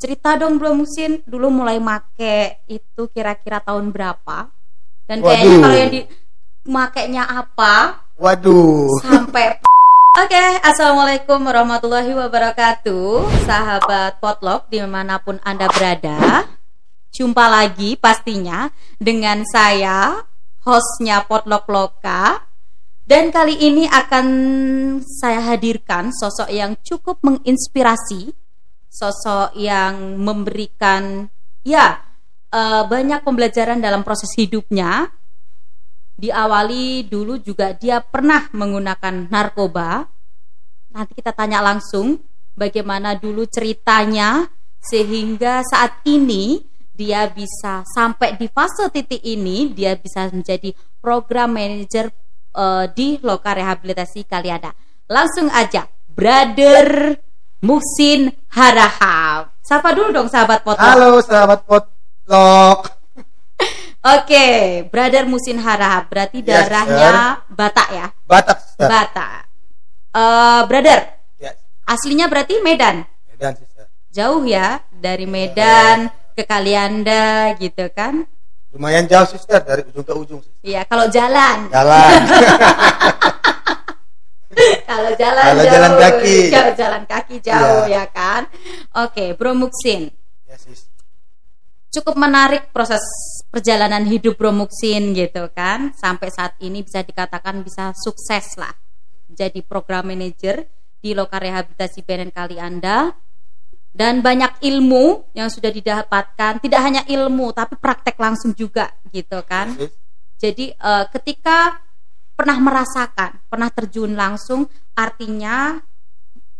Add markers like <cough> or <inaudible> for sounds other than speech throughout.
cerita dong Bro Musin dulu mulai make itu kira-kira tahun berapa? Dan kayaknya Waduh. kalau yang di makainya apa Waduh. sampai Oke, assalamualaikum warahmatullahi wabarakatuh, sahabat potluck di mana pun anda berada. Jumpa lagi pastinya dengan saya, hostnya potluck loka. Dan kali ini akan saya hadirkan sosok yang cukup menginspirasi, sosok yang memberikan ya eh, banyak pembelajaran dalam proses hidupnya, diawali dulu juga dia pernah menggunakan narkoba. Nanti kita tanya langsung bagaimana dulu ceritanya sehingga saat ini dia bisa sampai di fase titik ini dia bisa menjadi program manager eh, di Loka Rehabilitasi Kaliada. Langsung aja, Brother Muhsin Harahap. Sapa dulu dong sahabat potluck. Halo sahabat potluck. <laughs> Oke, Brother Musin Harahap berarti Yes, darahnya Batak ya? Batak. sister. Batak. Eh, brother, Ya, aslinya berarti Medan. Medan sister. Jauh ya dari Medan ke Kalianda gitu kan? Lumayan jauh sister dari ujung ke ujung. Iya, kalau jalan. Jalan. <laughs> kalau jalan Kalau jauh. jalan kaki. <laughs> Kalau jalan kaki jauh Iya. ya kan? Oke, Bro Muksin. ya sis. cukup menarik proses perjalanan hidup Bro Muksin gitu kan sampai saat ini bisa dikatakan bisa sukses lah jadi program manager di Loka Rehabilitasi Benen Kali Anda dan banyak ilmu yang sudah didapatkan tidak hanya ilmu tapi praktek langsung juga gitu kan Sis. jadi eh, ketika pernah merasakan pernah terjun langsung artinya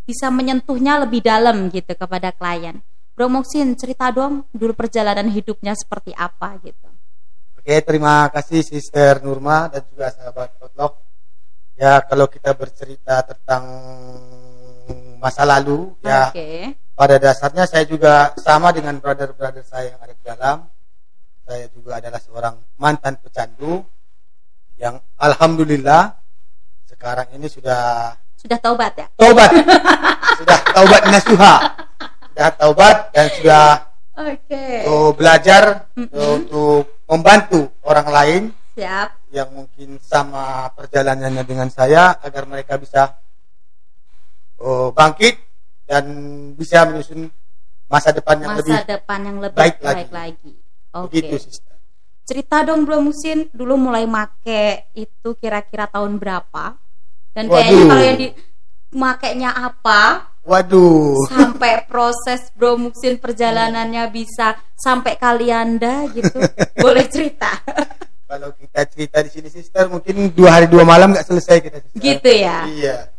bisa menyentuhnya lebih dalam gitu kepada klien Bro Moksin cerita dong dulu perjalanan hidupnya seperti apa gitu. Oke, terima kasih Sister Nurma dan juga sahabat potluck. Ya, kalau kita bercerita tentang masa lalu, ya Oke. pada dasarnya saya juga sama dengan brother-brother saya yang ada di dalam. Saya juga adalah seorang mantan pecandu yang alhamdulillah sekarang ini sudah Sudah taubat ya? taubat. <laughs> sudah taubat nasuha. Sudah taubat dan sudah Oke. oh, belajar Mm-mm. untuk membantu orang lain Siap. yang mungkin sama perjalanannya dengan saya agar mereka bisa oh, bangkit dan bisa menyusun masa depan yang Masa lebih depan yang lebih baik baik, lagi. lagi. Oke. begitu sister. Cerita dong Bro Musin dulu mulai make itu kira-kira tahun berapa? Dan kayaknya kalau yang di makainya apa Waduh, sampai <laughs> proses Bro Muksin perjalanannya bisa sampai Kalianda gitu. Boleh cerita. <laughs> kalau kita cerita di sini sister mungkin dua hari dua malam nggak selesai kita sister. Gitu ya. Iya.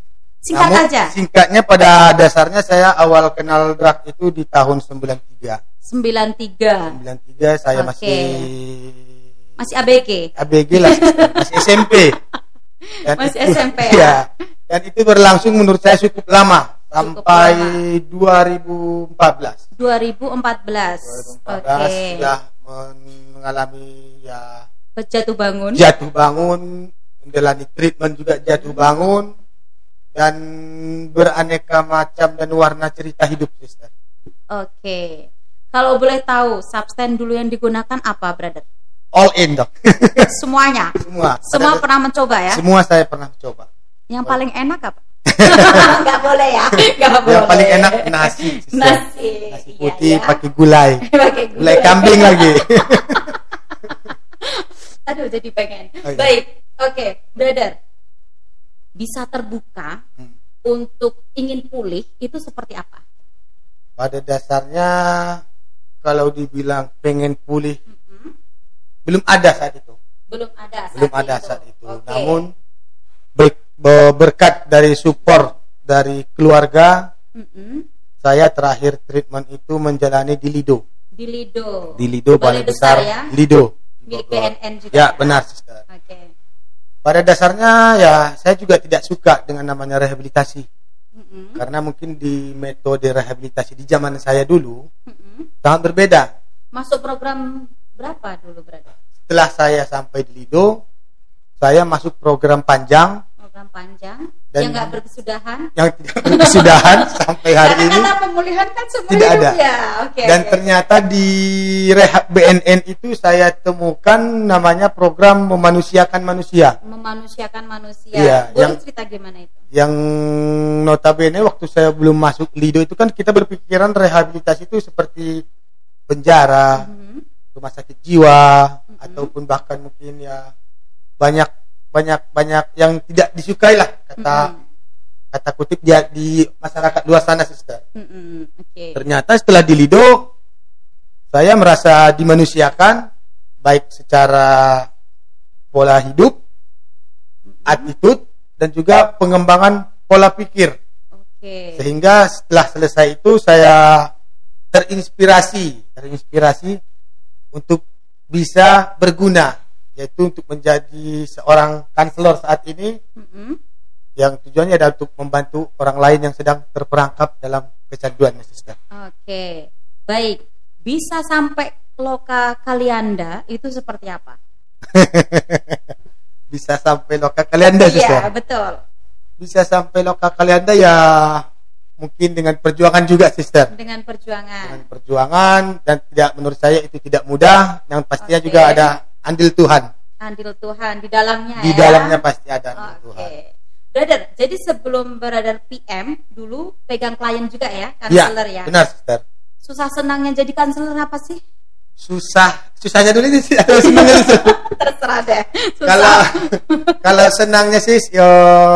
Singkat Namun, aja. Singkatnya pada dasarnya saya awal kenal drug itu di tahun 93. 93. 93 saya Oke. masih Masih ABG. ABG lah, masih SMP. <laughs> Dan Masih SMP ya? Iya. Dan itu berlangsung menurut saya cukup lama Cukup sampai lama. 2014. 2014. 2014 Oke. sudah men- mengalami ya Jatuh bangun. jatuh bangun, menjalani treatment juga jatuh bangun dan beraneka macam dan warna cerita hidup sister. Oke. Kalau boleh tahu, substan dulu yang digunakan apa, brother? All in dok. <laughs> Semuanya. semua. Semua pernah mencoba ya? Semua saya pernah coba. Yang paling enak apa? <laughs> Gak boleh ya. Gak boleh. Yang paling enak nasi. sister. Nasi. Nasi Iya, putih iya. pakai gulai. <laughs> Pakai Gulai kambing lagi. Aduh, jadi pengen. Oh, iya. Baik, oke, brother. Bisa terbuka Hmm. untuk ingin pulih itu seperti apa? Pada dasarnya kalau dibilang pengen pulih Mm-mm. belum ada saat itu. Belum ada. Saat belum ada itu. saat itu. Oke. Namun ber- be- berkat dari support dari keluarga, Mm-mm. saya terakhir treatment itu menjalani di Lido. di Lido. Di Lido Balai Balai Besar, ya. Lido. Milik. BNN juga. Ya, benar, sister. Oke. Pada dasarnya ya saya juga tidak suka dengan namanya rehabilitasi. Mm-mm. Karena mungkin di metode rehabilitasi di zaman saya dulu Mm-mm. sangat berbeda. Masuk program berapa dulu, brother? Setelah saya sampai di Lido, saya masuk program panjang program panjang Dan- yang nggak berkesudahan. yang tidak berkesudahan <laughs> sampai hari Karena ini kata pemulihan kan seumur tidak hidup ada. ya. Oke. dan oke. ternyata di rehab BNN itu saya temukan namanya program memanusiakan manusia memanusiakan manusia. Iya, Boleh yang- cerita gimana itu? yang notabene waktu saya belum masuk Lido itu kan kita berpikiran rehabilitasi itu seperti penjara, Mhm. rumah sakit jiwa Mhm. ataupun bahkan mungkin ya banyak banyak banyak yang tidak disukai lah kata Mhm. kata kutip dia di masyarakat luar sana sister. Mhm. Oke. Ternyata setelah di Lido saya merasa dimanusiakan baik secara pola hidup, Mhm. attitude dan juga pengembangan pola pikir. Oke. Sehingga setelah selesai itu saya terinspirasi, terinspirasi untuk bisa berguna yaitu untuk menjadi seorang kanselor saat ini Mhm. yang tujuannya adalah untuk membantu orang lain yang sedang terperangkap dalam kecanduan sister. Oke. Baik. Bisa sampai loka kalianda itu seperti apa? <laughs> Bisa sampai loka kalianda Iya, sister. betul. Bisa sampai loka kalianda ya mungkin dengan perjuangan juga sister. Dengan perjuangan. Dengan perjuangan dan tidak menurut saya itu tidak mudah. Yang pastinya Oke. juga ada andil Tuhan. Andil Tuhan di dalamnya Di ya. dalamnya pasti ada andil Oke. Tuhan. Brother, jadi sebelum brother PM dulu pegang klien juga ya, Iya, kanseler ya. benar sister. Susah senangnya jadi kanseler apa sih? Susah, susahnya dulu ini sih atau senangnya dulu? <laughs> Terserah deh. Susah. kalau kalau senangnya sih yo,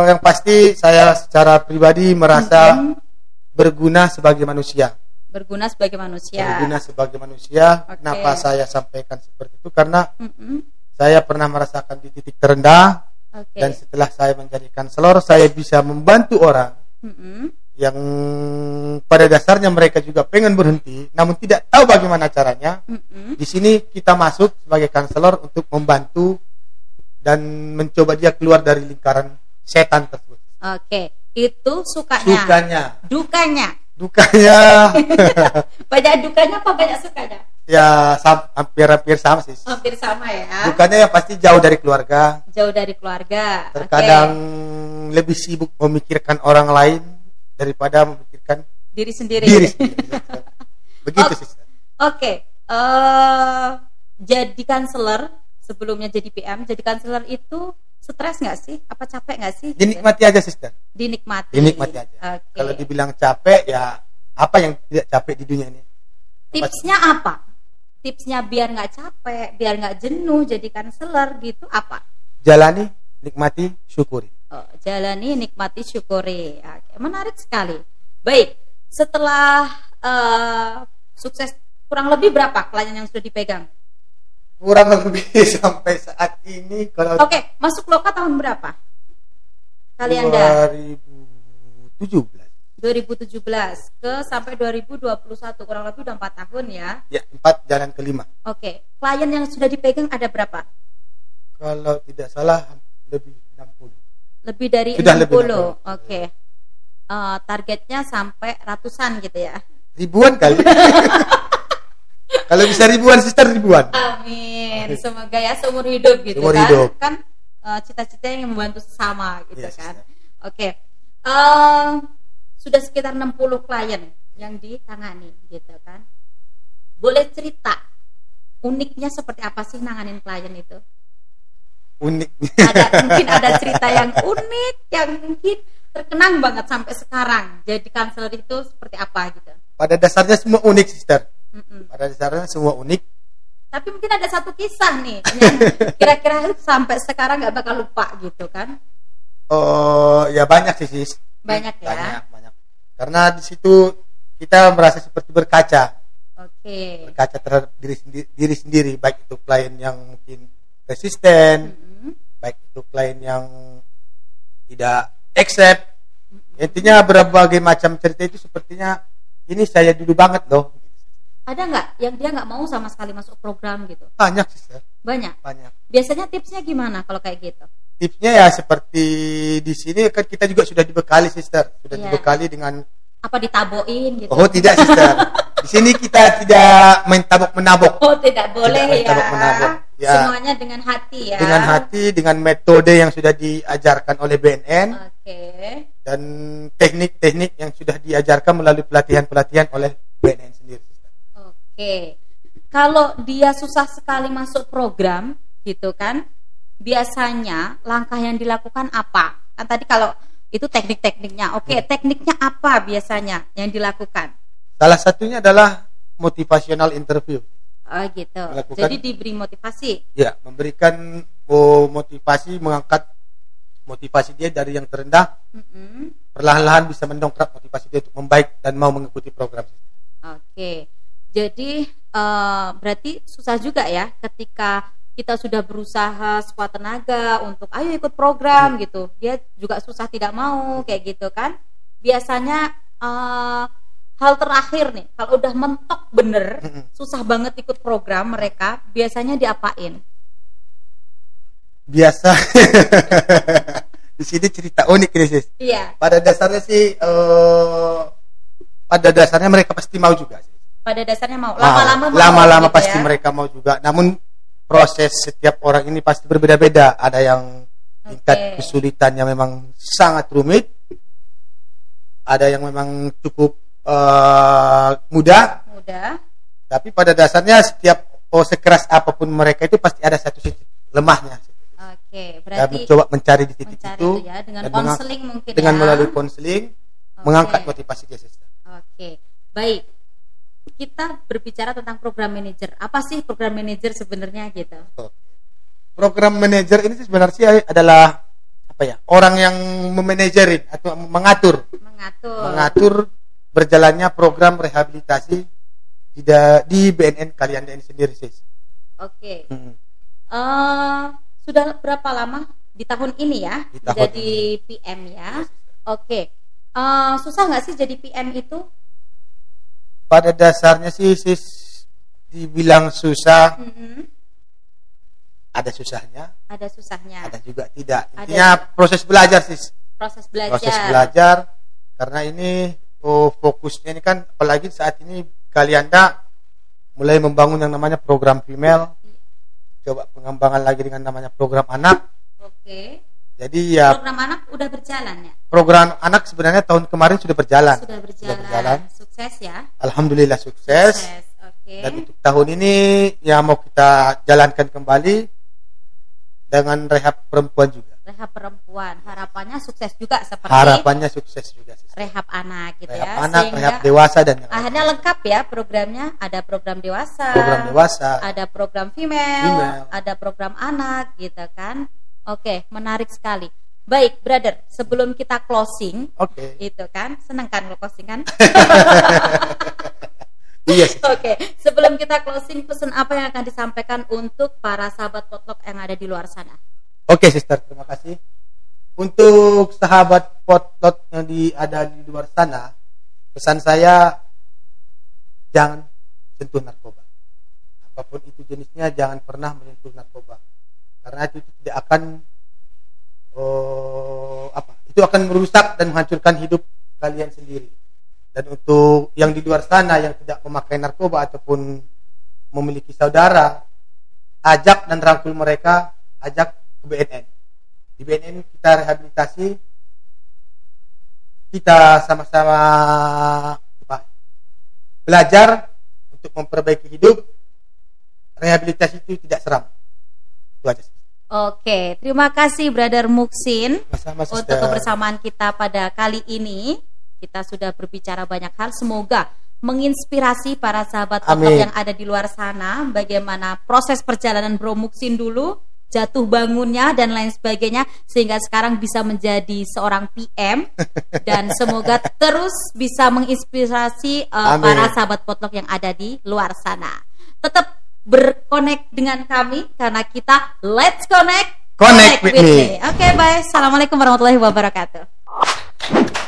yang pasti saya secara pribadi merasa Mhm. berguna sebagai manusia. Berguna sebagai manusia. Berguna sebagai manusia. Oke. Kenapa saya sampaikan seperti itu? Karena Mhm. saya pernah merasakan di titik terendah Oke. dan setelah saya menjadi kanselor saya bisa membantu orang Mhm. yang pada dasarnya mereka juga pengen berhenti namun tidak tahu bagaimana caranya. Mhm. Di sini kita masuk sebagai kanselor untuk membantu dan mencoba dia keluar dari lingkaran setan tersebut. Oke, itu sukanya. Sukanya, Dukanya. Dukanya <laughs> Banyak dukanya apa banyak sukanya? ya hampir-hampir sama sih. Hampir sama ya. Dukanya yang pasti jauh dari keluarga. Jauh dari keluarga. Terkadang lebih sibuk memikirkan orang lain daripada memikirkan diri sendiri. diri sendiri. <laughs> Begitu Oh. sih. Oke, eh jadi kanseler sebelumnya jadi PM, jadi kanseler itu stres nggak sih? Apa capek nggak sih? Dinikmati aja sister. Dinikmati. Dinikmati aja. Oke. Kalau dibilang capek ya apa yang tidak capek di dunia ini? Tipsnya apa? Tipsnya biar nggak capek, biar nggak jenuh jadi kanseler gitu apa? Jalani, nikmati, syukuri. Oh, jalani, nikmati, syukuri. Oke, menarik sekali. Baik, setelah eh, sukses kurang lebih berapa klien yang sudah dipegang? Kurang lebih <laughs> sampai saat ini kalau Oke, masuk loka tahun berapa? Kalian dah 2017 2017 ke sampai 2021 kurang lebih udah 4 tahun ya. ya empat jalan kelima Oke, klien yang sudah dipegang ada berapa? kalau tidak salah lebih 60 Lebih dari Sudah 60. lebih dari 60. Oke. Eh, targetnya sampai ratusan gitu ya. ribuan kali <laughs> kalau bisa ribuan sister ribuan Amin. Semoga ya seumur hidup gitu Seumur kan. hidup. Kan eh, cita-citanya yang membantu sesama gitu Yes, kan. Oke. Eh, sudah sekitar 60 klien yang ditangani gitu kan. Boleh cerita uniknya seperti apa sih nanganin klien itu? unik Ada <laughs> mungkin ada cerita yang unik yang mungkin terkenang banget sampai sekarang. Jadi kanseler itu seperti apa gitu. pada dasarnya semua unik sister Mm-mm. pada dasarnya semua unik Tapi mungkin ada satu kisah nih yang <laughs> kira-kira sampai sekarang nggak bakal lupa gitu kan? oh ya banyak sih sis Banyak ya. banyak banyak karena di situ kita merasa seperti berkaca Oke. berkaca terhadap diri sendiri, diri sendiri baik itu klien yang mungkin resisten Mm-mm. baik itu klien yang tidak accept intinya berbagai macam cerita itu sepertinya ini saya dulu banget loh Ada nggak yang dia nggak mau sama sekali masuk program gitu? banyak sister Banyak. banyak Biasanya tipsnya gimana kalau kayak gitu? tipsnya ya seperti di sini kan kita juga sudah dibekali sister sudah Iya. dibekali dengan Apa ditaboin gitu? oh tidak sister <laughs> di sini kita tidak main tabok menabok Oh, tidak boleh Tidak ya. tabok menabok. Ya. Semuanya dengan hati ya. dengan hati, dengan metode yang sudah diajarkan oleh BNN Oke. dan teknik-teknik yang sudah diajarkan melalui pelatihan-pelatihan oleh BNN sendiri. Oke. Kalau dia susah sekali masuk program gitu kan, biasanya langkah yang dilakukan apa? Kan tadi kalau itu teknik-tekniknya. Oke, Hmm. tekniknya apa biasanya yang dilakukan? Salah satunya adalah motivational interview. Oh gitu. Melakukan- Jadi diberi motivasi. Ya, memberikan oh, motivasi, mengangkat motivasi dia dari yang terendah, Mm-mm. perlahan-lahan bisa mendongkrak motivasi dia untuk membaik dan mau mengikuti program. Oke. Jadi eh, berarti susah juga ya ketika kita sudah berusaha sekuat tenaga untuk ayo ikut program gitu. Dia juga susah tidak mau kayak gitu kan. Biasanya eh, hal terakhir nih kalau udah mentok bener Mm-mm. susah banget ikut program mereka biasanya diapain? Biasa <laughs> di sini cerita unik ini sis. Iya. Pada dasarnya sih eh, pada dasarnya mereka pasti mau juga sih. Pada dasarnya mau lama-lama mau lama-lama gitu pasti ya. mereka mau juga. Namun proses setiap orang ini pasti berbeda-beda. Ada yang tingkat Oke. kesulitannya memang sangat rumit. Ada yang memang cukup eh, mudah. mudah. Tapi pada dasarnya setiap oh sekeras apa pun mereka itu pasti ada satu titik lemahnya. Oke, berarti mencoba mencari di titik mencari itu itu ya dengan konseling mungkin dengan ya. melalui konseling Oke. mengangkat motivasi dia sister. Oke, baik. Kita berbicara tentang program manager. Apa sih program manager sebenarnya gitu? Program manager ini sih sebenarnya adalah apa ya orang yang memanajerin atau mengatur Mengatur. mengatur berjalannya program rehabilitasi di, di BNN kalian ini sendiri sis. Oke. Mm-mm. Eh, sudah berapa lama di tahun ini ya Di tahun jadi PM ya? Oke. Eh, susah nggak sih jadi PM itu? Pada dasarnya sih sis dibilang susah Mm-mm. ada susahnya, Ada susahnya. ada juga tidak. Ada. Intinya proses belajar sis. Proses belajar. proses belajar karena ini oh, fokusnya ini kan apalagi saat ini Kalianda mulai membangun yang namanya program female coba pengembangan lagi dengan namanya program anak Oke. jadi ya Program anak udah berjalan ya? program anak sebenarnya tahun kemarin sudah berjalan Sudah berjalan. Sudah berjalan. Sukses ya? alhamdulillah sukses Oke. dan untuk tahun ini ya mau kita jalankan kembali dengan rehab perempuan juga rehab perempuan harapannya sukses juga seperti harapannya sukses juga sis. rehab anak gitu rehab ya anak sehingga rehab dewasa dan yang lain. akhirnya lengkap ya programnya ada program dewasa program dewasa ada program female, Female. ada program anak gitu kan oke menarik sekali baik brother sebelum kita closing oke itu kan seneng kan kalau closing kan <laughs> iya sis. Oke, sebelum kita closing, pesan apa yang akan disampaikan untuk para sahabat potluck yang ada di luar sana? Oke, sister, terima kasih. Untuk sahabat potlot yang di, ada di luar sana, pesan saya jangan sentuh narkoba. Apa pun itu jenisnya, jangan pernah menyentuh narkoba, karena itu tidak akan oh, apa? Itu akan merusak dan menghancurkan hidup kalian sendiri. Dan untuk yang di luar sana yang tidak memakai narkoba ataupun memiliki saudara, ajak dan rangkul mereka, ajak ke BNN. Di BNN kita rehabilitasi, kita sama-sama belajar untuk memperbaiki hidup. Rehabilitasi itu tidak seram. Itu aja. sih. Oke, terima kasih Brother Muksin untuk kebersamaan kita pada kali ini. Kita sudah berbicara banyak hal, semoga menginspirasi para sahabat Amin. yang ada di luar sana bagaimana proses perjalanan Bro Muksin dulu, jatuh bangunnya dan lain sebagainya sehingga sekarang bisa menjadi seorang PM <laughs> dan semoga terus bisa menginspirasi uh, Amin. para sahabat potluck yang ada di luar sana. Tetap berkonek dengan kami karena kita let's connect Connect with me. Oke, bye. Assalamualaikum warahmatullahi wabarakatuh.